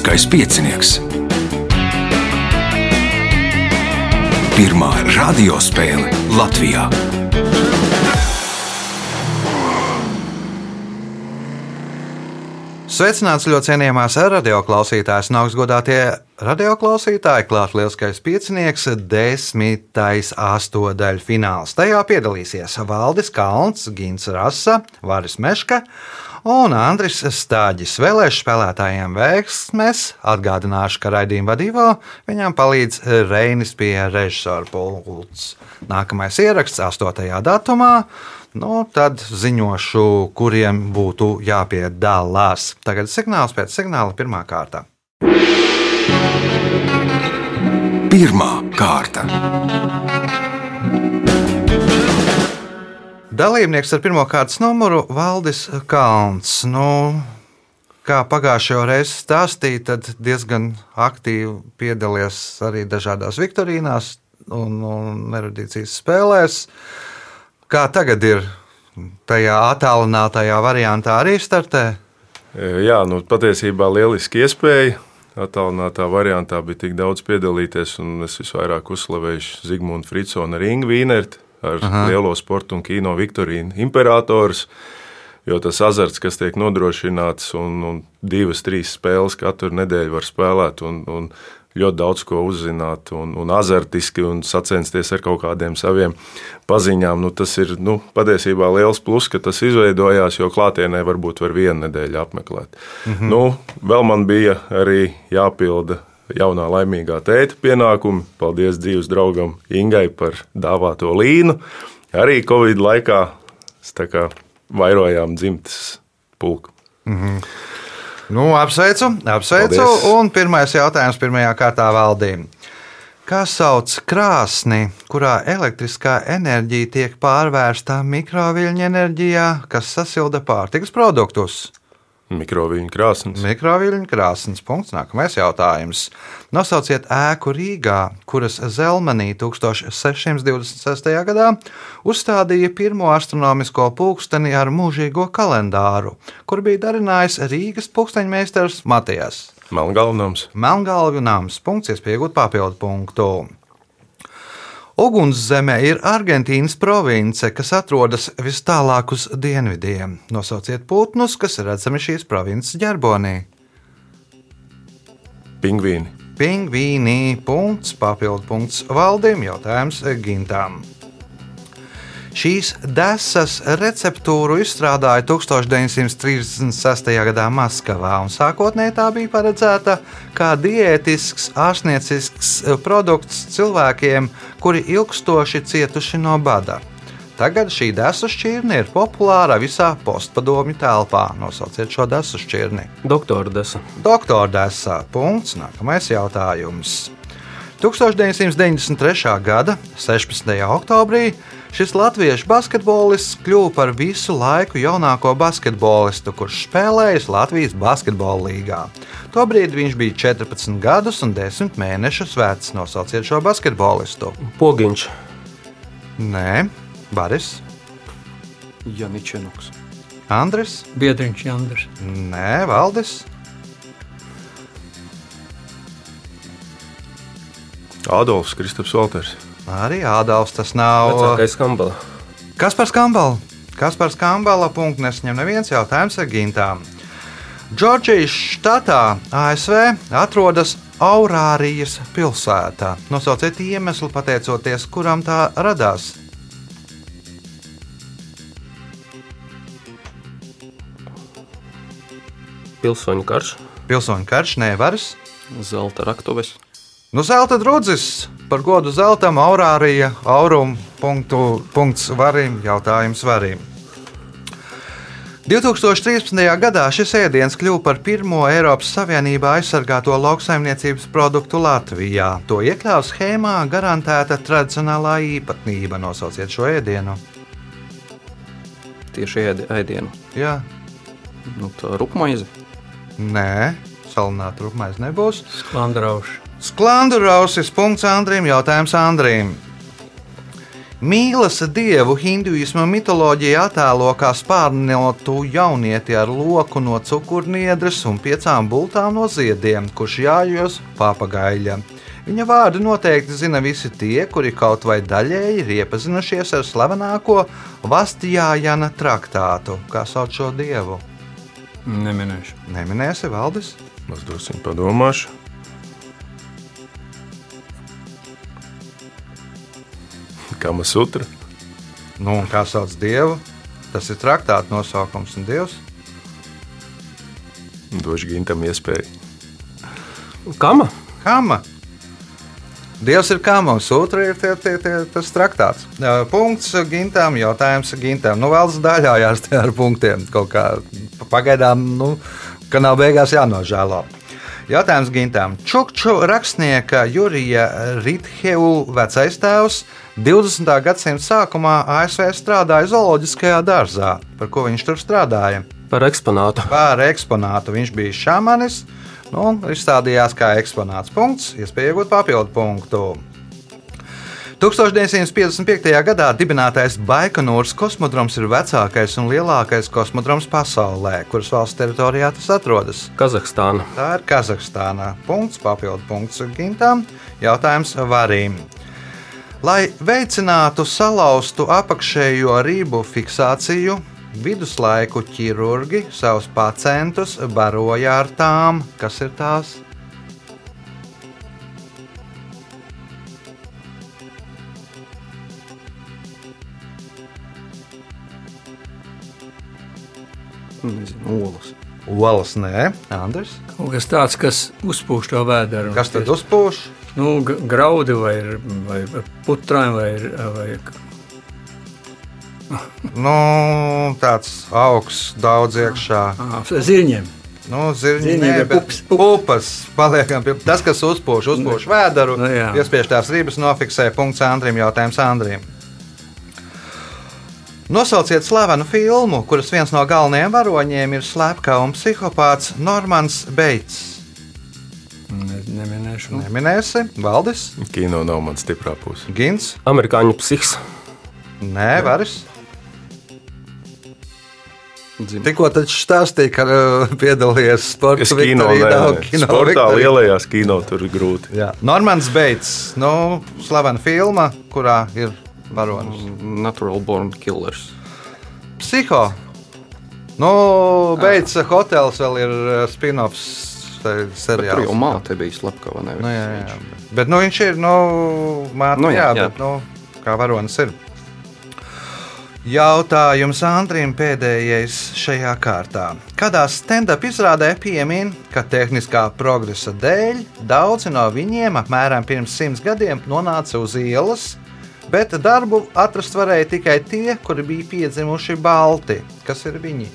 Lieliskais piecinieks. Pirmā radiospēle Latvijā. Sveicināts ļoti cienījamās radioklausītājas un augstgadātie radioklausītāji. Klāt lielskais piecinieks, desmitais astotdaļu fināls. Tajā piedalīsies Valdis Kalns, Gins Rasa, Varis Meška un Andris Stāģis. Vēlēšu spēlētājiem veiksmes atgādināšu, ka raidījuma vadībā viņam palīdz Reinis pie režisora pults. Nākamais ieraksts 8. datumā. Nu, tad ziņošu, kuriem būtu jāpiedalās. Tagad signāls pēc signāla pirmā kārta. Pirmā kārta. Dalībnieks ar pirmā kārtas numuru Valdis Kalns. Nu, kā pagājušajā reizē stāstīja, tad diezgan aktīvi piedalījies arī dažādās viktorīnās un, un erudīcijas spēlēs. Kā tagad ir tajā attālinātajā variantā arī startē? Jā, nu, patiesībā lieliski iespēja. Attālinātā variantā bija tik daudz piedalīties, un es visvairāk uzslavēju Zigmundu Fritsonu ar Ingu Vīnerti, ar Aha. lielo sporta un kino Viktorīnu Imperators. Jo tas azarts, kas tiek nodrošināts, un, un divas, trīs spēles katru nedēļu var spēlēt, un, un ļoti daudz ko uzzināt, un, un azartiski un sacensties ar kaut kādiem saviem paziņām. Nu, tas ir nu, patiesībā liels plus, ka tas izveidojās, jo klātienē varbūt var vienu nedēļu apmeklēt. Mm -hmm. nu, vēl man bija arī jāpilda jaunā laimīgā tēta pienākumi. Paldies dzīves draugam Ingai par dāvāto līnu. Arī Covid laikā vairojām dzimtes pulku. Mm -hmm. Nu, apsveicu, apsveicu. Paldies. Un pirmais jautājums pirmajā kārtā valdīm. Kā sauc krāsni, kurā elektriskā enerģija tiek pārvērsta mikroviļņu enerģijā, kas sasilda pārtikas produktus? Mikroviļņu krāsnes. Mikroviļņu krāsnes. Punkts. Nākamais jautājums. Nosauciet ēku Rīgā, kuras Zelmenī 1626. gadā uzstādīja pirmo astronomisko pulksteni ar mūžīgo kalendāru, kur bija darinājis Rīgas pulksteņmeistars Matijas. Melngalvnams. Melngalvnams. Punkts, iespējot papildu punktu. Ugunszeme ir Argentīnas province, kas atrodas vis tālāk uz dienvidiem. Nosauciet putnus, kas redzami šīs provinces ģerbonī. Pingvīni. Pingvīni. Punkts, papildu punkts valdīm, jautājums Gintam. Šīs desas receptūru izstrādāja 1936. gadā Maskavā, un sākotnēji tā bija paredzēta kā diētisks, ārstniecisks produkts cilvēkiem, kuri ilgstoši cietuši no bada. Tagad šī desu šķirne ir populāra visā postpadomju telpā. Nosauciet šo desu šķirni. Doktora desa. Doktora desa. Punkts. Nākamais jautājums. 1993. gada 16. oktobrī Šis latviešu basketbolists kļuva par visu laiku jaunāko basketbolistu, kurš spēlējis Latvijas basketbola līgā. Tobrīd viņš bija 14 gadus un 10 mēnešus vecs. Nosauciet šo basketbolistu. Pogiņš. Nē, Baris. Janičenoks. Andris. Biedriņš Jandrs. Nē, Valdis. Adolfs Kristaps Valters. Arī Ādams tas nav. Vecākais skambala. Kas par skambalu? Kas par skambala punktu nesņem neviens jautājums ar gintām. Džordžijas štatā ASV atrodas Aurārijas pilsētā. Nosauciet iemeslu, pateicoties kuram tā radās. Pilsoņu karš. Pilsoņu karš nevaras. Zelta raktuves. Nu, zelta drudzis par godu zeltam, aurārija, aurum, punktu, punkts varim, jautājums varim. 2013. gadā šis ēdiens kļuva par pirmo Eiropas Savienībā aizsargāto lauksaimniecības produktu Latvijā. To iekļāva schēmā garantēta tradicionālā īpatnība. Nosauciet šo ēdienu. Tieši ēdienu. Jā. Nu, tā rupmaize. Nē, salināta rupmaize nebūs. Sklandrauši. Sklandu rausis punkts Andrim, jautājums Andrim. Mīlas dievu hinduisma mitoloģija attēlo kā spārnotu jaunieti ar loku no cukurniedres un piecām bultām no ziediem, kurš jājos papagaļa. Viņa vārdu noteikti zina visi tie, kuri kaut vai daļēji ir iepazinušies ar slavenāko Vastijāna traktātu, kā sauc šo dievu. Neminēšu. Neminēsi valdis? Dosim padomāšu. Kama sutra. Nu, un kā sauc dievu? Tas ir traktāta nosaukums un dievs. Došu gintam iespēju. Kama? Kama. Dievs ir kama, un sutra ir tie, tie, tie, tas traktāts. Punkts gintām, jautājums gintām. Nu, vēl daļājās tie ar punktiem. Kaut kā pagaidām, nu, ka nav beigās jānožēlo. Jautājums gintām. Čukču rakstnieka Jurija Ritheu vecais tēvs 20. gadsimta sākumā ASV strādāja zooloģiskajā dārzā. Par ko viņš tur strādāja? Par eksponātu. Par eksponātu viņš bija šāmanis. Nu, izstādījās kā eksponāts. Punkts, iespēja iegūt papildu punktu. 1955. gadā dibinātais Baikonūras kosmodroms ir vecākais un lielākais kosmodroms pasaulē, kuras valsts teritorijā tas atrodas. Kazahstāna. Tā ir Kazahstānā. Punkts, papildu punkts gintām. Jautājums varim. Lai veicinātu salauztu apakšējo rību fiksāciju, viduslaiku ķirurgi savus pacientus baroja ar tām, kas ir tās. Nezinu, olas. Olas, nē, Andris. Kaut kas tāds, kas uzpūš to vēdru. Kas tad uzpūš? Nu, graudi vai, vai putrājumi vai, vai Nu, tāds augsts, daudz iekšā. ā, zirņiem. Nu, zirņi, Zirņi nē, vai bet pupas? pupas. Paliekam pie tas, kas uzpūš, uzpūš vēderu. Nu. Iespiež tās rības, nofiksē punkts Andrim, jautājums Andrim. Nosauciet slavenu filmu, kuras viens no galvenajiem varoņiem ir slepkavs un psihopāts Normans Beits. Ne, neminēšu. Neminēsi, Valdis, Kino nav mans stiprā puse. Gins, Amerikāņu psihs. Nē, Varis. Dzim. Tikko taču stāstīja, ka uh, piedalījies sporta kino, Viktorija, nē, nē. kino Sportā Viktorija. lielajās kino tur ir grūti. Jā. Normans Beits, nu, slavena filma, kurā ir varonis. Natural Born Killers. Psiho. Nu, Beits hotels vēl ir uh, spin-offs tai Tur jau māte bija slepkava. Nu, jā, jā. viņš. Bet nu, viņš ir, nu, māte, nu, jā, jā, jā, jā. bet, nu, kā varonis ir. Jautājums Andrim pēdējais šajā kārtā. Kādā stand-up izrādē piemin, ka tehniskā progresa dēļ daudzi no viņiem apmēram pirms simts gadiem nonāca uz ielas, bet darbu atrast varēja tikai tie, kuri bija piedzimuši balti. Kas ir viņi?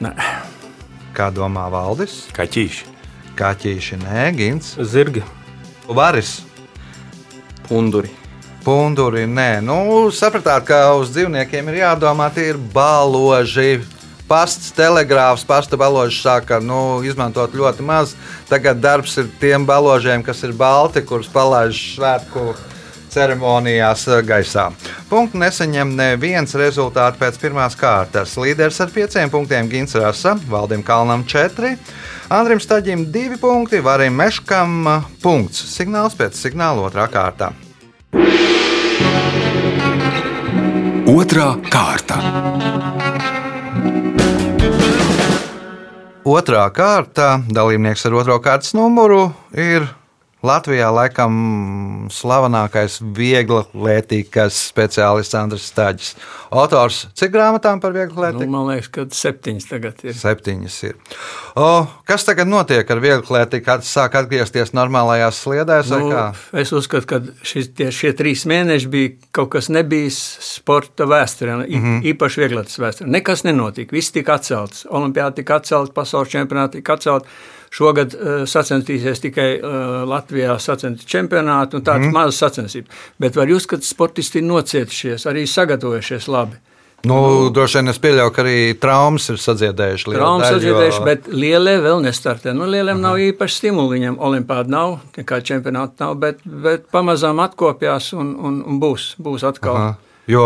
Nē. Kā domā Valdis? Kaķīši. Kaķīši, nē, Gins, Zirgi, Varis. punduri. Punduri, nē, nu, sapratāt, ka uz dzīvniekiem ir jādomā, tie ir baloži. Pasts, telegrāfs, pasta baloži sāka nu, izmantot ļoti maz. Tagad darbs ir tiem baložiem, kas ir balti, kurus palaiž svētku ceremonijās eh, gaisā. Punktu nesaņem neviens rezultāts pēc pirmās kārtas. Līderis ar pieciem punktiem Gins Rasa, Valdim Kalnam četri, Andrim Staģim divi punkti, Varim Meškam eh, punkts. Signāls pēc signāla otrā kārtā. Otra kārta. Otrā kārta dalībnieks ar otro kārtas numuru ir Latvijā laikam slavenākais viegla lētīgais speciālists Andris Stāģis. Autors cik grāmatām par vieglu Nu, lētību? man liekas, ka septiņas tagad ir. Septiņas ir. O, kas tagad notiek ar vieglu lētību? Kāds sāk atgriezties normālajās sliedēs? Nu, es uzskatu, ka šis, tie, šie trīs mēneši bija kaut kas nebijis sporta vēsturē, mm. -hmm. īpaši vieglatas vēsturē. Nekas nenotika, viss tika atcelts. Olimpiāda tika atcelta, pasaules čempionāti tika atcelta. Šogad uh, sacensties tikai uh, Latvijā sacensties čempionāti un tādas mm. mazas sacensības. Bet var jūs, ka sportisti ir nocietušies, arī sagatavojušies labi. Nu, droši vien es pieļauju, ka arī traumas ir sadziedējušas. Traumas atzīdējuši, jo- bet lielie vēl nestartē. Nu, lieliem nav īpaši stimuli. Viņam olimpiāda nav, nekā čempionāta nav, bet, bet pamazām atkopjās un, un, un būs, būs atkal. Aha. Jo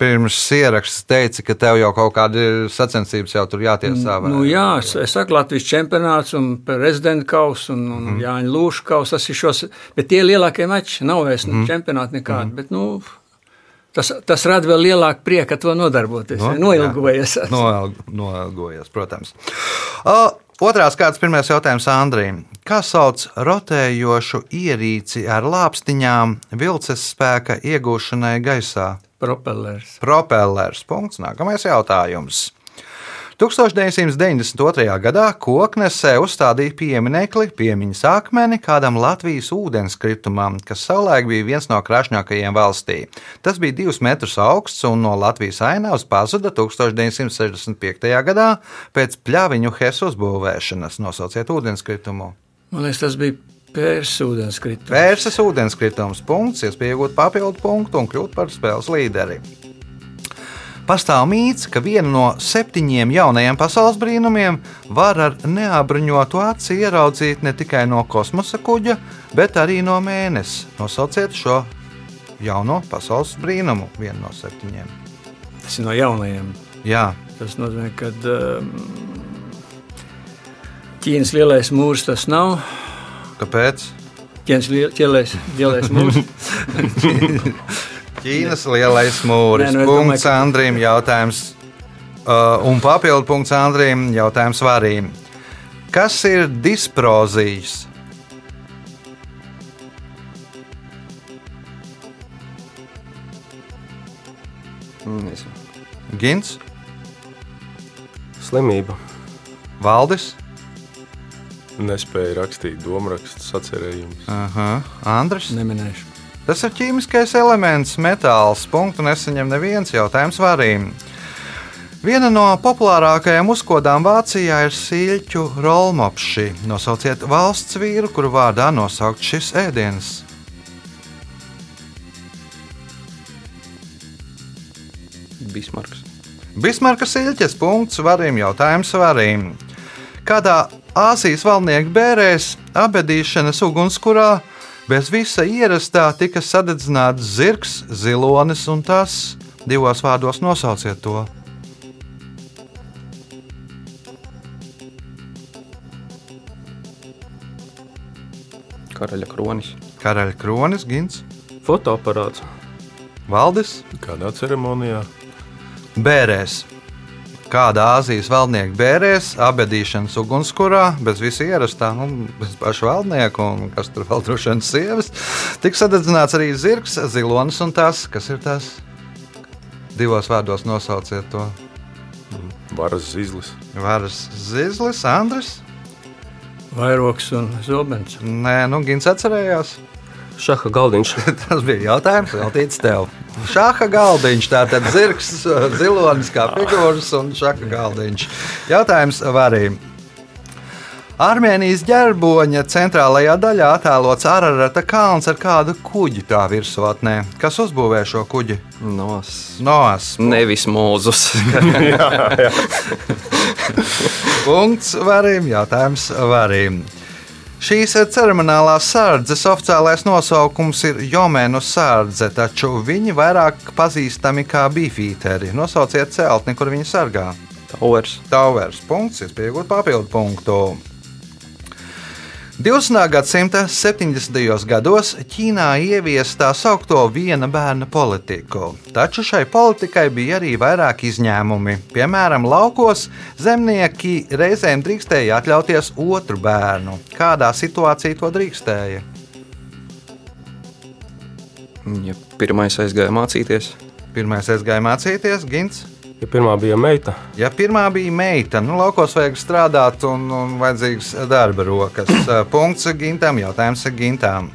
pirms ieraksts teica, ka tev jau kaut kāda sacensības jau tur jātiesā. vai? Nu, jā, es, es saku, Latvijas čempionāts un prezidenta kausa un, un mm. Jāņa Lūša kausa. Tas ir šos, bet tie lielie mači nav vairs mm. čempionāti nekādi. Mm. Bet, nu, tas, tas rada vēl lielāku prieku, ka to nodarboties. No, Noilgojies. noilgojies, protams. O, otrās kārtas pirmais jautājums Andrija. Kā sauc rotējošu ierīci ar lāpstiņām vilces spēka iegūšanai gaisā? Propellers. Propellers. Punkts. Nākamais jautājums. 1992. gadā Koknesē uzstādīja pieminekli piemiņas akmeni kādam Latvijas ūdenskritumam, kas savulaik bija viens no krāšņākajiem valstī. Tas bija divus metrus augsts un no Latvijas ainavas pazuda 1965. gadā pēc pļaviņu hesu uzbūvēšanas. Nosauciet ūdenskritumu. Man liekas, tas bija Pērsas ūdenskritums. Vērsas ūdenskritums. Punkts, iespēja iegūt papildu punktu un kļūt par spēles līderi. Pastāv mīts, ka vienu no septiņiem jaunajiem pasaules brīnumiem var ar neapbruņotu aci ieraudzīt ne tikai no kosmosa kuģa, bet arī no mēnesis. Nosauciet šo jauno pasaules brīnumu, vienu no septiņiem. Tas ir no jaunajiem. Jā, Tas nozīmē, ka um, Ķīnas lielais mūrs tas nav. kāpēc? Ķīnas liel- lielais, lielais mūrs. Ķīnas lielais mūris. Nē, nu, punkts domāju, ka- Andrim, jautājums. Uh, un papildu punkts Andrim, jautājums Varīm. Kas ir disprozijas? Nezinu. Gins, Slimība. Valdis, Nespēja rakstīt domārakstus, sacerējumus. Aha, Andris. Neminēšu. Tas ir ķīmiskais elements, metāls. Punktu nesaņem neviens jautājums Varīm. Viena no populārākajām uzkodām Vācijā ir sīļķu rolmopši. Nosauciet valsts vīru, kuru vārdā nosaukt šis ēdiens. Bismarks. Bismarka siļķes punkts varim jautājums varim. Kādā Āzijas valdnieku bērēs abedīšanas ugunskurā bez visa ierastā tika sadedzināts zirgs, zilonis un tas divos vārdos nosauciet to. Karaļa kronis. Karaļa kronis, Gins, Fotoaparāts. Valdis, Kādā ceremonijā? bērēs. Kāda Āzijas valdnieka bērēs, abedīšanas ugunskurā, bez visa ierastā, nu, bez paša valdnieka un kas tur vēl droši vien sievas, tika sadedzināts arī zirgs, zilonis un tas, kas ir tas. Divos vārdos nosauciet to. Varas zizlis. Varas zizlis, Andris. Vairoks un zobens. Nē, nu, Gins atcerējās. Šaha galdiņš. Tas bija jautājums, veltīts tev. Šāda galdiņš, tātad zirgs, zilonis kā figūras un šāda galdiņš. Jautājums varīm. Armēnijas ģerboņa centrālajā daļā attēlots Ararata kalns ar kādu kuģi tā virsotnē. Kas uzbūvē šo kuģi? Nos. Noas. Nevis mūzus. Punkts varim, jautājums varim. Šīs ceremonālās sārdzes oficiālais nosaukums ir Jomēnu sārdze, taču viņi vairāk pazīstami kā bifīteri. Nosauciet celtni, kur viņi sargā. Towers. Towers. Punkts, es pieņemu papildu punktu. 20. gadsimta 70. gados Ķīnā ieviesa tā saucamo viena bērna politiku. Taču šai politikai bija arī vairāk izņēmumi. Piemēram, laukos zemnieki reizēm drīkstēja atļauties otru bērnu. Kādā situācijā to drīkstēja? Ja pirmais aizgāja mācīties, Pirmais aizgāja mācīties, Gins. Ja pirmā bija meita, Ja pirmā bija meita, nu, laukos vajag strādāt un, un vajadzīgs darba rokas. Punkts gintam, jautājums gintam.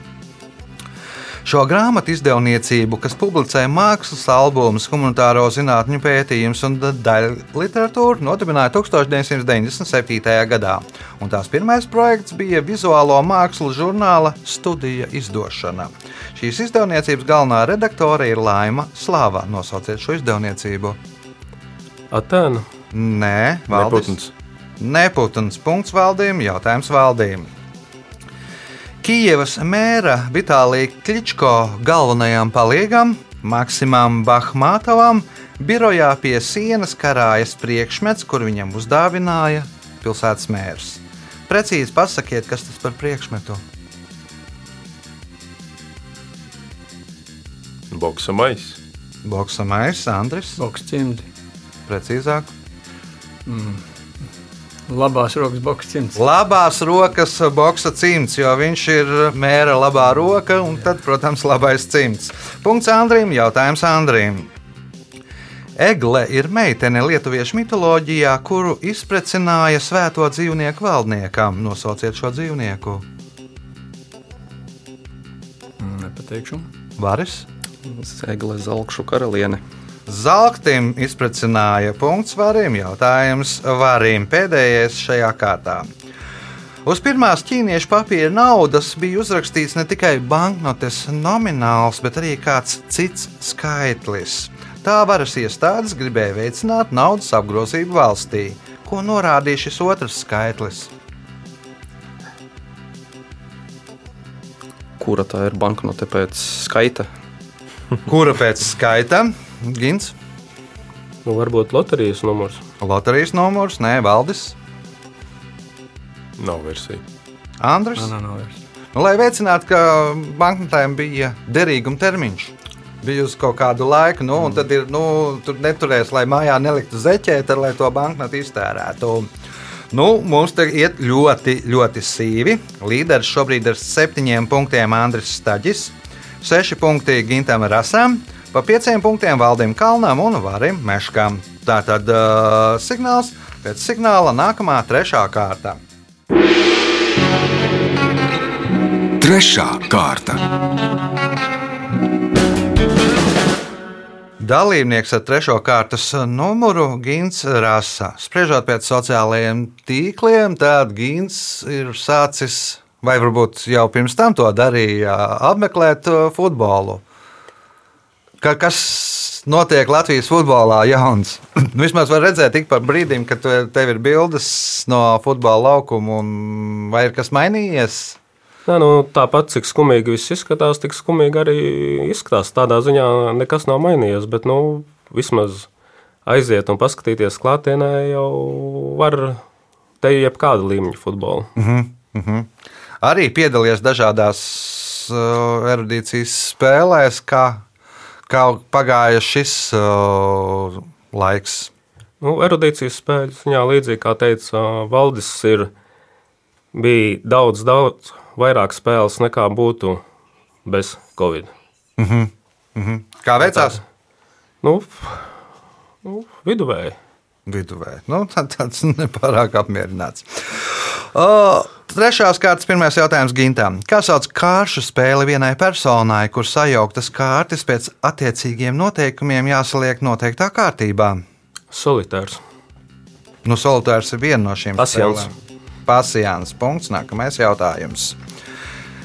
Šo grāmatu izdevniecību, kas publicē mākslas albumus, humanitāro zinātņu pētījumus un daļu literatūru, nodibināja 1997. gadā. Un tās pirmais projekts bija vizuālo mākslu žurnāla studija izdošana. Šīs izdevniecības galvenā redaktore ir Laima Slāva. Nosauciet šo izdevniecību. Atēna. Nē, Valdis. Neputns. Neputns. Punkts valdījumam, jautājums valdījumam. Kijevas mēra Vitālija Kličko galvenajam palīgam, Maksimam Bahmātovam, birojā pie sienas karājas priekšmets, kur viņam uzdāvināja pilsētas mērs. Precīzi pasakiet, kas tas par priekšmetu. Boksa maisa. Boksa maisa, Andris. Boks Precīzāk. Labās rokas boks cimds. Labās rokas boxa cimds, jo viņš ir mēra labā roka, un tad, protams, labais cimds. Punkts Andrim, jautājums Andrim. Egle ir meitene lietuviešu mitoloģijā, kuru izprecināja svēto dzīvnieku valdniekam. Nosauciet šo dzīvnieku. Nepateikšu. Varis. Egle Zelkšu karaliene. Zelktim izprecināja punkts varim, jautājums varim. Pēdējais šajā kārtā. Uz pirmās ķīniešu papīra naudas bija uzrakstīts ne tikai banknotes nomināls, bet arī kāds cits skaitlis. Tā varas iestādes gribēja veicināt naudas apgrozību valstī, ko norādīja šis otrs skaitlis. Kura tā ir banknote pēc skaita? Kura pēc skaita? Gins, Nu, varbūt loterijas numurs. loterijas numurs, nē, valdis, Nav versija. Andris. Nē, nav vairs. Nu, lai veicinātu, ka banknotēm bija derīguma termiņš. Bija uz kaut kādu laiku, nu, un tad ir, nu, tur neturēs, lai mājā neliktu zeķēt, ar, lai to banknotu iztērētu. Nu, mums te iet ļoti, ļoti sīvi. Līderis šobrīd ir septiņiem punktiem Andris Staģis, seši punkti Gintam Rasam, pa pieciem punktiem Valdim Kalnam un Varim Meškam. Tā tad uh, signāls pēc signāla nākamā trešā kārta. Trešā kārta. Dalībnieks ar trešo kārtas numuru Gins Rasa. Spriežot pēc sociālajiem tīkliem, tad Gins ir sācis, vai varbūt jau pirms tam to darīja, apmeklēt uh, futbolu. Ka, kas notiek Latvijas futbolā jauns? Nu, vismaz var redzēt tik par brīdim, kad tev ir bildes no futbola laukuma, un vai ir kas mainījies? Nē, nu, tāpat, cik skumīgi viss izskatās, tik skumīgi arī izskatās. Tādā ziņā nekas nav mainījies, bet nu, vismaz aiziet un paskatīties klātienē jau var te jebkāda līmeņa futbolu. Mhm. Arī piedalījies dažādās uh, erudīcijas spēlēs, kā, kā pagāja šis uh, laiks. Nu, erudīcijas spēļu ziņā līdzīgi kā teica Valdis, ir bija daudz, daudz vairāk spēles nekā būtu bez Covid. Kā veicās? Nu, nu, viduvēji. Viduvēji. Nu, tā, tāds nepārāk apmierināts. O, trešās kārtas pirmais jautājums Gintam. Kā sauc kāršu spēli vienai personai, kur sajauktas kārtas pēc attiecīgiem noteikumiem jāsaliek noteiktā kārtībā? Solitārs. Nu, solitārs ir viena no šīm Pasjans. spēlēm. Pasjans. Punkts. Nākamais jautājums.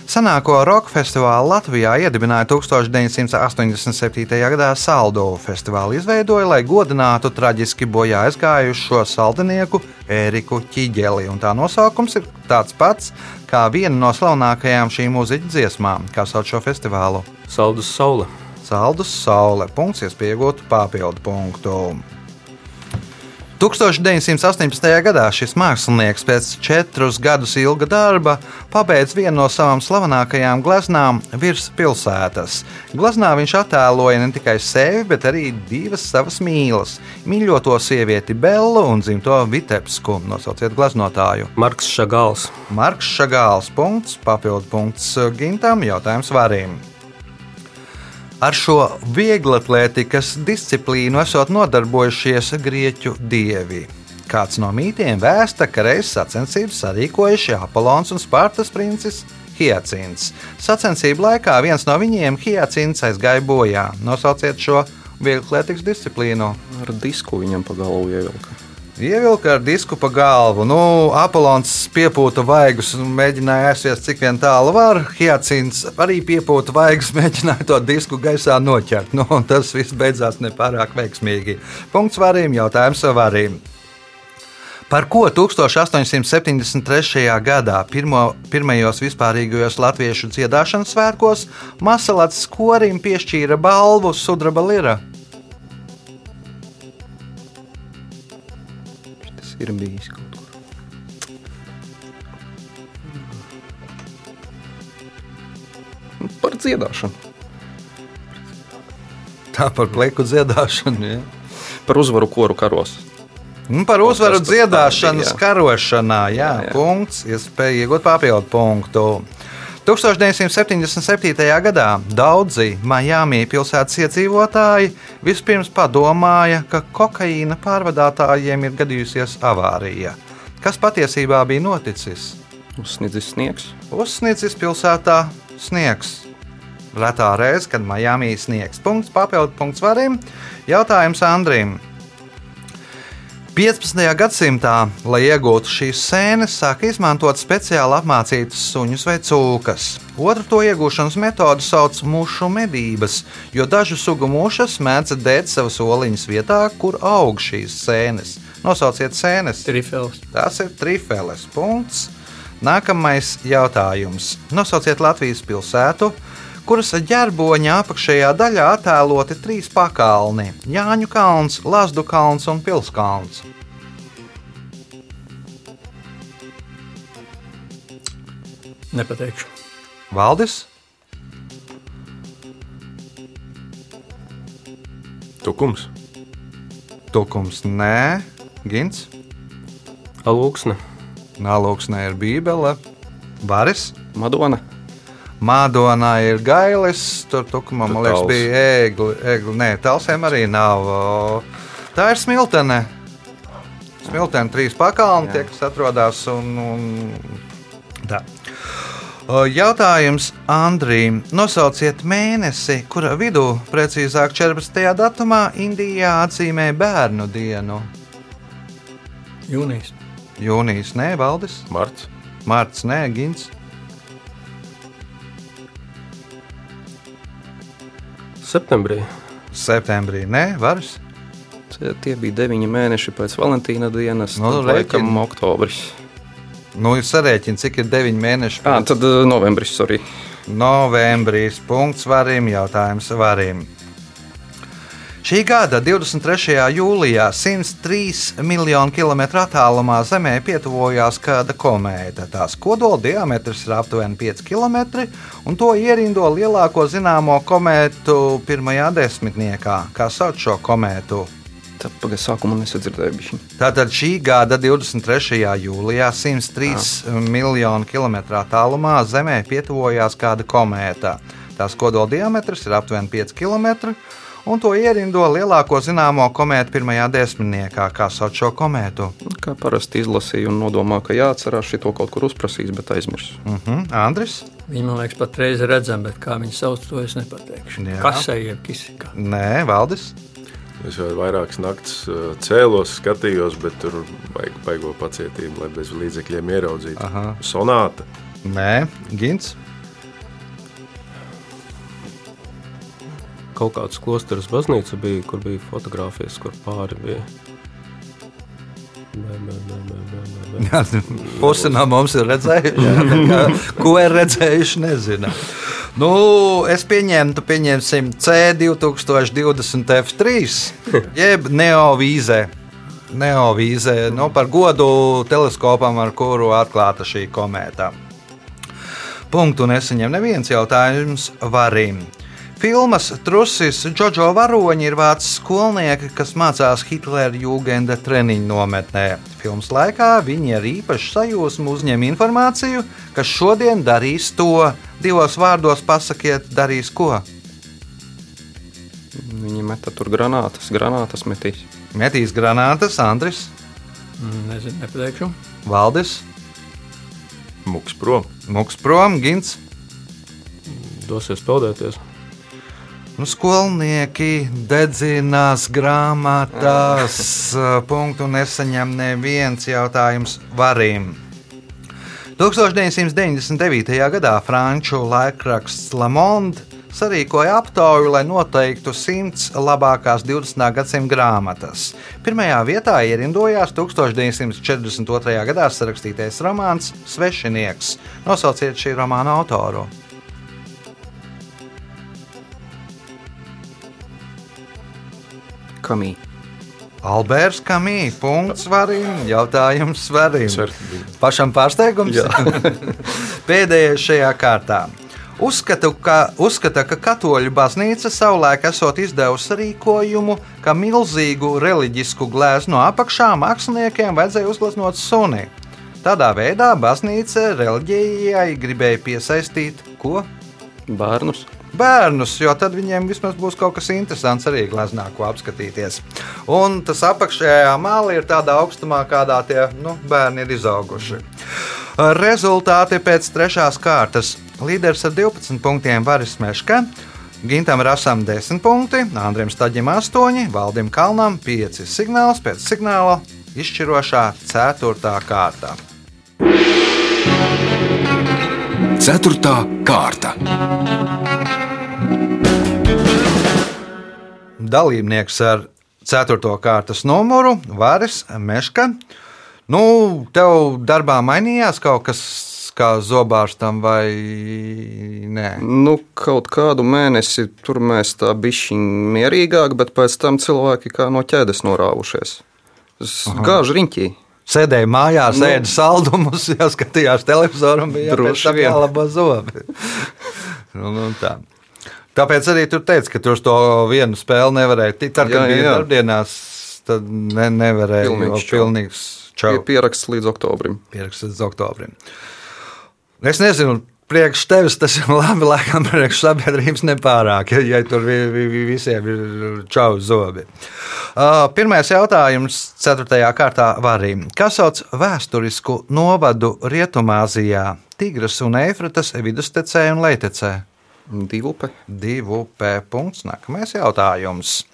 Senāko roka festivālu Latvijā iedibināja 1987. gadā Saldo festivālu. Izveidoja, lai godinātu traģiski bojā aizgājušo saldinieku Ēriku Čiģeli. Un tā nosaukums ir tāds pats kā viena no slavenākajām šī mūziķa dziesmām, kā sauc šo festivālu. Saldus saule. Saldus saule. Punkts, iespējot papildu punktu. 1918. gadā šis mākslinieks pēc četrus gadus ilga darba pabeidz vienu no savām slavenākajām gleznām virs pilsētas. Gleznā viņš attēloja ne tikai sevi, bet arī divas savas mīlas - mīļoto sievieti Bellu un dzimto Vitebsku. Nosauciet gleznotāju. Marks Šagāls. Marks Šagāls. Punkts, papildu punkts Gintam, jautājums Varim. Ar šo vieglatlētikas disciplīnu esot nodarbojušies grieķu dievi. Kāds no mītiem vēsta, ka reizes sacensības sarīkojuši Apollons un Spartas princis Hiacints. Sacensību laikā viens no viņiem Hiacints aizgāja bojā. Nosauciet šo vieglietīgu disciplīnu. Ar disku viņam pa galvu ievilka. Ievilka ar disku pa galvu. Nu, Apollons piepūta vaigus un mēģināja aizsviest, cik vien tālu var. Hiacints arī piepūta vaigus, mēģināja to disku gaisā noķert. Nu, tas viss beidzās nepārāk veiksmīgi. Punkts varim, jautājums varim. Par ko 1873. gadā pirmo, pirmajos vispārīgajos latviešu dziedāšanas svētkos Masalats korim piešķīra balvu Sudraba Lira? Ir bijis kaut kur. Par dziedāšanu. Tā par pleku dziedāšanu. Ja? Par uzvaru koru karos. Nu, par uzvaru dziedāšanas karošanā, jā, jā, Jā, jā. punkts, iespēja iegūt papildu punktu. 1977. gadā daudzi Miami pilsētas iedzīvotāji vispirms padomāja, ka kokaīna pārvadātājiem ir gadījusies avārija. Kas patiesībā bija noticis? Uzsniedzis sniegs. Uzsniedzis pilsētā sniegs. Retā reize, kad Miami sniegs. Punkts, papildu punkts varim. Jautājums Andrim. 15. gadsimtā, lai iegūtu šīs sēnes, sāka izmantot speciāli apmācītas suņus vai cūkas. Otru to iegūšanas metodi sauc par mušu medības, jo dažu sugu mušas mēdz dēt savas oliņas vietā, kur aug šīs sēnes. Nosauciet sēnes. Trifels. Tas ir trifēles punkts. Nākamais jautājums. Nosauciet Latvijas pilsētu, kuras ģerboņa apakšējā daļā attēloti trīs pakalni - Jāņu kalns, Lazdu kalns un Pilskalns. Nepateikšu. Valdis, Tukums. Tukums, Nē, Gins, Alūksne. Nāloksnē ir Bībele, Varis. Madona. Mādonā ir gailis, tur tukumam, man liekas, bija ēgli. ēgli. Nē, talsēm arī nav. Tā ir smiltene. Smiltene trīs pakalni, tie, kas atrodas un, un tā. Jautājums Andrīm. Nosauciet mēnesi, kura vidū, precīzāk 14. datumā, Indijā atzīmē bērnu dienu. Jūnijas. Jūnijas, nē, Valdis, Marts. Mārts, nē, Gins. Septembrī. Septembrī, nē, Varis. Tie- Tie bija deviņi mēneši pēc Valentīna dienas. Nu, Nu, laikam, oktobris. Nu, ir sarēķini, cik ir 9 mēneši. Ah, pēc- tad uh, novembris, sorry. Novembrīs punkts varim, jautājums varim. Šī gada 23. jūlijā 103 miljonu kilometru attālumā Zemē pietuvojās kāda komēta. Tās kodola diametrs ir aptuveni 5 km, un to ierindo lielāko zināmo komētu pirmajā desmitniekā. Kā sauc šo komētu? Tad pagaidām sākumā nesadzirdēju. Tātad šī gada 23. jūlijā 103 miljonu kilometru attālumā Zemē pietuvojās kāda komēta. Tās kodola diametrs ir aptuveni 5 km, un to ierindo lielāko zināmo komētu pirmajā desmitniekā. Kā sauc šo komētu? Nu, Kā parasti izlasīju un nodomāju, ka jāatcerās šito kaut kur uzprasīs, bet aizmirsu. Uh -huh. Andris? Viņi man liekas, patreiz redzami, bet kā viņi sauc, to es nepateikšu. Jā. Kasē jeb kisikā. Nē, Valdis. Es jau vairākas naktis cēlos, skatījos, bet tur vajag baigo pacietību, lai bez līdzekļiem ieraudzītu. Aha. Sonāta. Nē, Gins. Kaut kāds klosteris baznīca bija, kur bija fotografijas, kur pāri bija. Pusi no mums ir redzējuši. jā, Ko ir redzējuši, nezinu. Nu, es pieņemtu, pieņemsim C2020 F3, jeb neovīzē. Neovīzē, nu, par godu teleskopam, ar kuru atklāta šī komēta. Punktu nesaņem neviens jautājums varim. Filmas Trusis Džoģo varoņi ir vācu skolnieki, kas mācās Hitlera jūgenda treniņu nometnē. Filmas laikā viņi ar īpašu sajūsmu uzņem informāciju, kas šodien darīs to. Divos vārdos pasakiet, darīs ko? Viņi meta tur granātas, granātas metīs. Metīs granātas, Andris, Mm, Nezinu, nepateikšu. Valdis. Muks prom. Muks prom, Gins. Dosies peldēties. Nu, skolnieki dedzinās grāmatās, punktu nesaņem neviens jautājums varim. 1999. gadā franču laikraksts Le Monde sarīkoja aptauju, lai noteiktu 100 labākās 20. gadsimta grāmatas. Pirmajā vietā ierindojās 1942. gadā sarakstītais romāns Svešinieks. Nosauciet šī romāna autoru! Kamī. Alberts Kamī, punkts svarīgs, jautājums svarīgs. Pašam pārsteigums? Pēdējais šajā kārtā. Uzskatu, ka, uzskata, ka katoļu baznīca savulaik esot izdevusi rīkojumu, ka milzīgu reliģisku gleznu no apakšā māksliniekiem vajadzēja uzgleznot suni. Tādā veidā baznīca reliģijai gribēja piesaistīt ko? Bērnus. Bērnus, jo tad viņiem vismaz būs kaut kas interesants arī gleznā, ko apskatīties. Un tas apakšējā māla ir tādā augstumā, kādā tie nu, bērni ir izauguši. Rezultāti pēc trešās kārtas. Līderis ar 12 punktiem Varis Meška. Gintam Rasam 10 punkti, Andriem Staģim 8, Valdim Kalnam 5 signāls pēc signāla izšķirošā 4. kārta. Ceturtā kārta. Dalībnieks ar 4. kārtas numuru Vāris Meška. Nu, tev darbā mainījās kaut kas kā zobārstam vai nē? Nu, kaut kādu mēnesi tur mēs tā bišķiņ mierīgāk, bet pēc tam cilvēki kā no ķēdes norāvušies. Gāž riņķī. Sēdēja mājās, Nu. ēda saldumus, jau skatījās televizoru un bija jālabo zobi. nu, nu, tā. Tāpēc arī tur teica, ka tur uz to vienu spēli nevarēja. Ti- Tad, kad Jā, bija darbdienās, tad ne, nevarēja. Pilnīgs. Pilnīgs čau. Ir pieraksts līdz oktobrim. Pierakstīts līdz oktobrim. Es nezinu, priekš tevis tas ir labi, laikam, priekš sabiedrības nepārāk, ja, ja tur vi, vi, vi, visiem ir čau zobi. Uh, pirmais jautājums, 4. kārtā varīm. Kas sauc vēsturisku novadu Rietumāzijā, Tigras un Eifratas vidustecē un leitecē? Divupe. Divu P. punkts. Nākamais jautājums.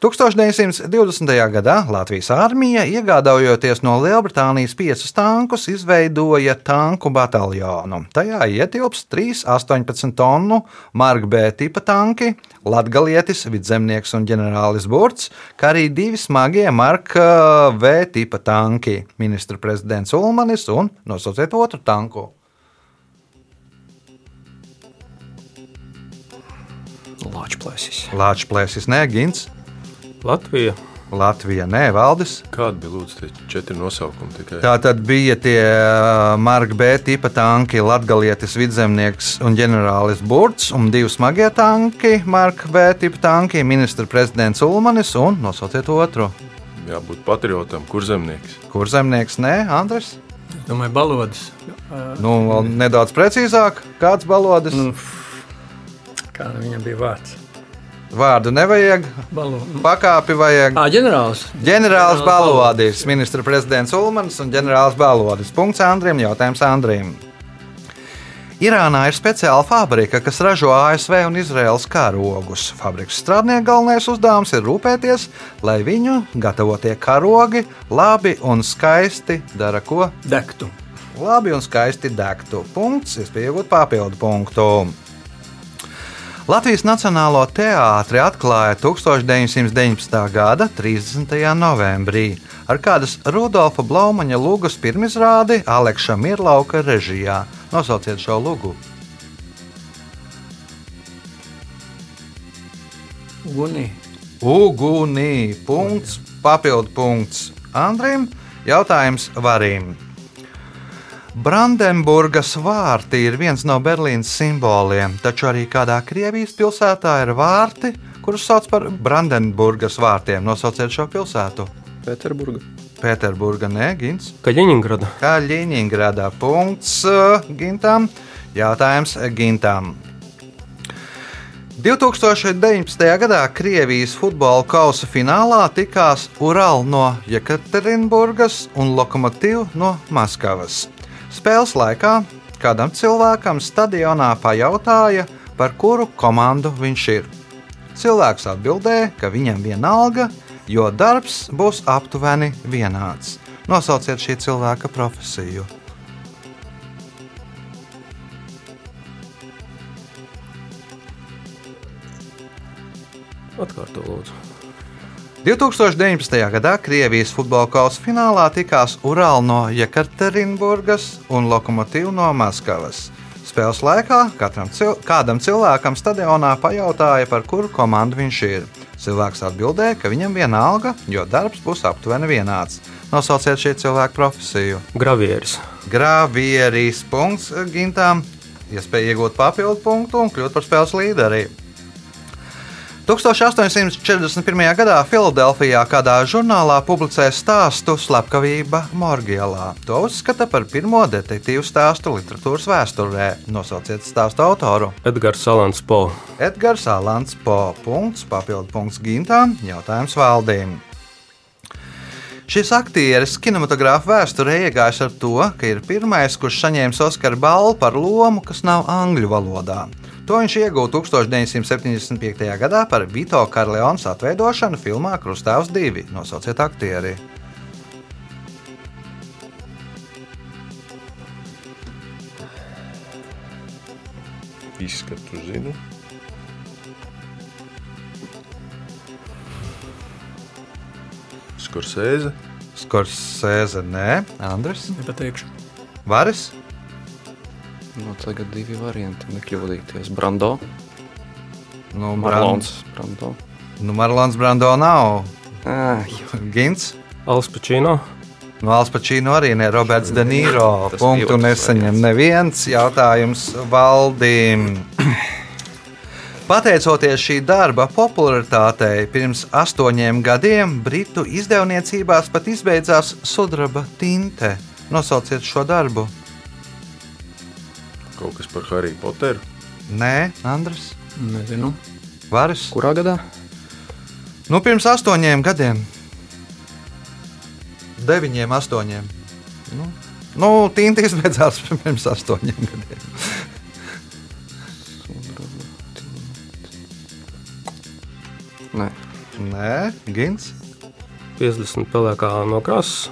1920. gadā Latvijas armija, iegādājoties no Lielbritānijas piecus tankus, izveidoja tanku bataljonu. Tajā ietilps 3 18 tonu Marka B tipa tanki, Latvijas vidzemnieks un ģenerālis Burts, kā arī divi smagie Marka V tipa tanki - ministra prezidents Ulmanis un nosauciet otru tanku. Lāčplēsis. Lāča plēsis, nē, Gins, Latvija. Latvija, nē, Valdis. Kādi bija lūdzu tie četri nosaukumi tikai? Tā tad bija tie Marka B. tipa tanki, Latvijas vidzemnieks un ģenerālis Burts, un divi smagie tanki, Marka B. tipa tanki, ministra prezidents Ulmanis un nosauciet otru. Jābūt patriotam, kur zemnieks. Kur zemnieks? Nē, Andris. Es domāju, balodas. Nu, vēl nedaudz precīzāk, kāds balodas. Nu, Kā viņam bija vārds? Vārdu nevajag, Balodas. pakāpi vajag. Ah, ģenerālis. Ģenerālis Balodis, ministra prezidents Ulmans un ģenerālis Balodis. Punkts Andriem, jautājums Andriem. Irānā ir speciāla fabrika, kas ražo ASV un Izraels karogus. Fabrikas strādnieku galvenais uzdevums ir rūpēties, lai viņu gatavotie karogi labi un skaisti dara ko? Dektu. Labi un skaisti degtu. Punkts, iespēja iegūt papildu punktu. Latvijas Nacionālo teātri atklāja 1919. gada 30. novembrī ar kādas Rudolfa Blaumaņa lūgas pirmizrādi Aleksa Mirlauka režijā. Nosauciet šo lūgu. Ugunī. Ugunī. Punkts, papildu punkts Andrim. Jautājums Varim. Brandenburgas vārti ir viens no Berlīnas simboliem, taču arī kādā Krievijas pilsētā ir vārti, kurus sauc par Brandenburgas vārtiem. Nosauciet šo pilsētu. Pēterburga. Pēterburga, nē, Gins. Kaļiņingrada. Kā Ļeņingradā. Punkts uh, Gintam. Jautājums Gintam. 2019. gadā Krievijas futbola kausa finālā tikās Urāla no Jekaterinburgas un Lokomotīva no Maskavas. Spēles laikā kādam cilvēkam stadionā pajautāja, par kuru komandu viņš ir. Cilvēks atbildēja, ka viņam vienalga, jo darbs būs aptuveni vienāds. Nosauciet šī cilvēka profesiju. Atkārto lūdzu. 2019. gadā Krievijas futbola kausa finālā tikās Urāla no Jekaterinburgas un Lokomotīva no Maskavas. Spēles laikā katram cil kādam cilvēkam stadionā pajautāja, par kuru komandu viņš ir. Cilvēks atbildēja, ka viņam vienalga, jo darbs būs aptuveni vienāds. Nosauciet šī cilvēka profesiju. Gravieris. Gravieris punkts gintām, iespēja iegūt papildu punktu un kļūt par spēles līderi. 1841. gadā Filadelfijā kādā žurnālā publicēja stāstu Slepkavība Morgielā. To uzskata par pirmo detektīvu stāstu literatūras vēsturē. Nosauciet stāstu autoru. Edgars Salants Po. Edgars Alans Po. Punkts, papildu punkts gintām, jautājums valdīm. Šis aktieris kinematogrāfa vēsturē iegājis ar to, ka ir pirmais, kurš saņēma Oskara balvu par lomu, kas nav angļu valodā. To viņš ieguva 1975. gadā par Vito Karleonas atveidošanu filmā Krustāvs 2. Nosauciet aktieri. Izskatu zinu. Skorsēze. Skorsēze, nē, Andris, Nepateikšu. Varis, Nu, tagad divi varianti. Nekļūdīties. Brando. nu, Marlons. Brando. Nu, Marlons Brando nav. Ā, Gins. Alspačino. No Alspačīna arī ne Roberts De Niro. Punktu nesaņem variants. neviens jautājums valdīm. Pateicoties šī darba popularitātei, pirms astoņiem gadiem Britu izdevniecībās pat izbeidzās sudraba tinte. Nosauciet šo darbu. Kaut kas par Harry Potteru. Nē, Andris, Nezinu. Varis. kurā gadā? Nu, pirms astoņiem gadiem. Deviņiem, astoņiem. Nu, nu tinta izbeidzās pirms astoņiem gadiem. Nē. Nē, Gins. 50 pelēkā nokrāsas.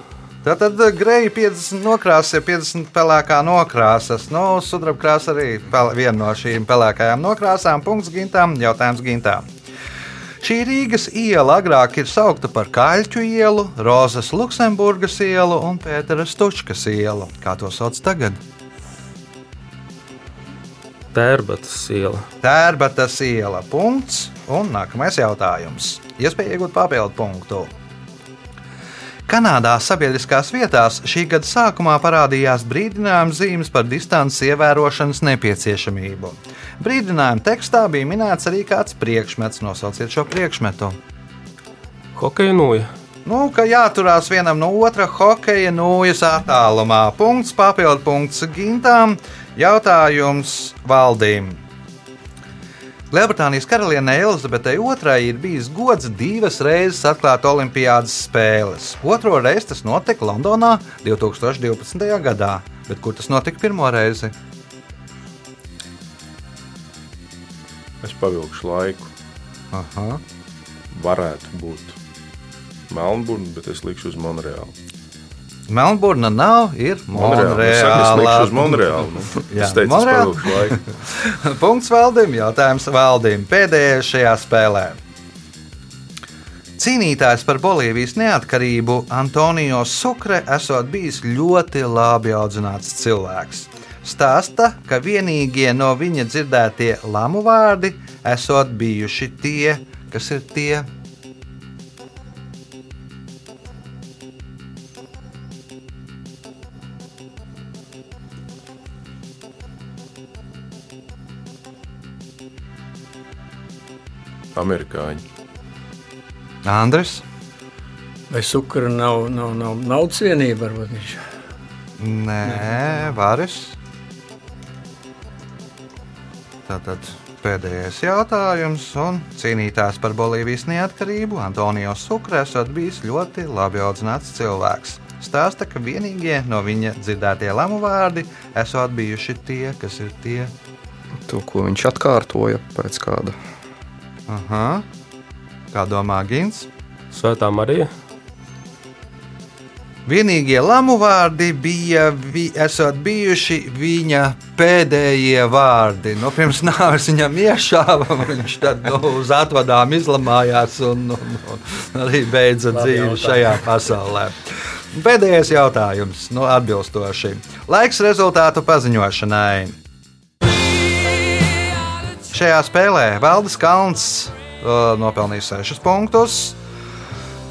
Tātad eh, greja 50 nokrāsas ir 50 pelēkā nokrāsas. Nu, sudraba krāsa arī viena no šīm pelēkajām nokrāsām. Punkts gintām, jautājums gintām. Šī Rīgas iela agrāk ir saukta par Kaļķu ielu, Rozas Luksemburgas ielu un Pētera Stučkas ielu. Kā to sauc tagad? Tērbatas iela. Tērbatas iela. Punkts. Un nākamais jautājums. Iespēja iegūt papildu punktu. Kanādā sabiedriskās vietās šī gada sākumā parādījās brīdinājuma zīmes par distances ievērošanas nepieciešamību. Brīdinājuma tekstā bija minēts arī kāds priekšmets. Nosauciet šo priekšmetu. Hokeja nūja. Nu, ka jāturās vienam no otra hokeja nūjas attālumā. Punkts, papildu punkts gintām. Jautājums valdīm. Lielbritānijas karalienei Elizabetei II ir bijis gods divas reizes atklāt Olimpiādas spēles. Otro reizi tas notika Londonā 2012. gadā, bet kur tas notika pirmo reizi? Es pavilkšu laiku. Aha. Varētu būt Melnburna, bet es likšu uz Monreālu. Melnburna nav, ir Monreāla. Nu, Monreāla. laiku. Punkts valdīm, jautājums valdīm. Pēdējais šajā spēlē. Cīnītājs par Bolīvijas neatkarību Antonio Sukre esot bijis ļoti labi audzināts cilvēks. Stāsta, ka vienīgie no viņa dzirdētie lamu vārdi esot bijuši tie, kas ir tie. Amerikāņi. Andris, Vai sukara nav, nav, nav naudas vienība? Varbūt viņš Nē, Vāris. Tātad pēdējais jautājums. Un cīnītājs par Bolīvijas neatkarību Antonijos Sukre esot bijis ļoti labi audzināts cilvēks. stāsta, ka vienīgie no viņa dzirdētie lamu vārdi esot bijuši tie, kas ir tie. To, ko viņš atkārtoja pēc kāda. Aha. Kā domā Gins? Svētā Marija. Vienīgie lamu vārdi bija vi, esot bijuši viņa pēdējie vārdi. Nu, pirms nāves viņam iešāva, viņš tad nu, uz atvadām izlamājās un, un, un arī beidza dzīvi šajā pasaulē. Pēdējais jautājums, nu, atbilstoši. Laiks rezultātu paziņošanai. Šajā spēlē Valdis Kalns uh, nopelnīja 6 punktus.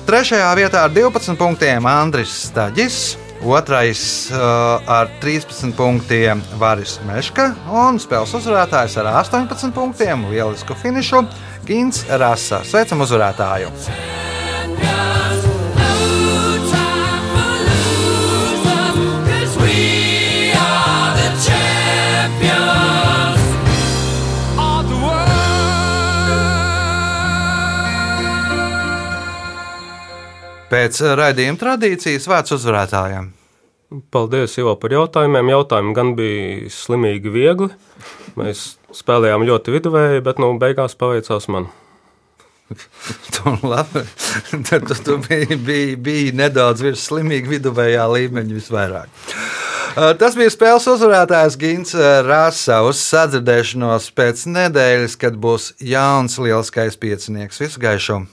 Trešajā vietā ar 12 punktiem Andris Staģis. Otrais uh, ar 13 punktiem Varis Meška un spēles uzvarētājs ar 18 punktiem. Lielisku finišu Gins Rasa. Sveicam uzvarētāju! Pēc raidījuma tradīcijas vērts uzvarētājiem. Paldies, Ivo, par jautājumiem. Jautājumi gan bija slimīgi viegli. Mēs spēlējām ļoti viduvēji, bet nu, beigās paveicās man. Tad tu, tu biji, biji, biji nedaudz virs slimīga viduvējā līmeņa visvairāk. Uh, Tas bija spēles uzvarētājs Gins Rasa uz sadzirdēšanos pēc nedēļas, kad būs jauns lielskais piecinieks. Visu gaišu!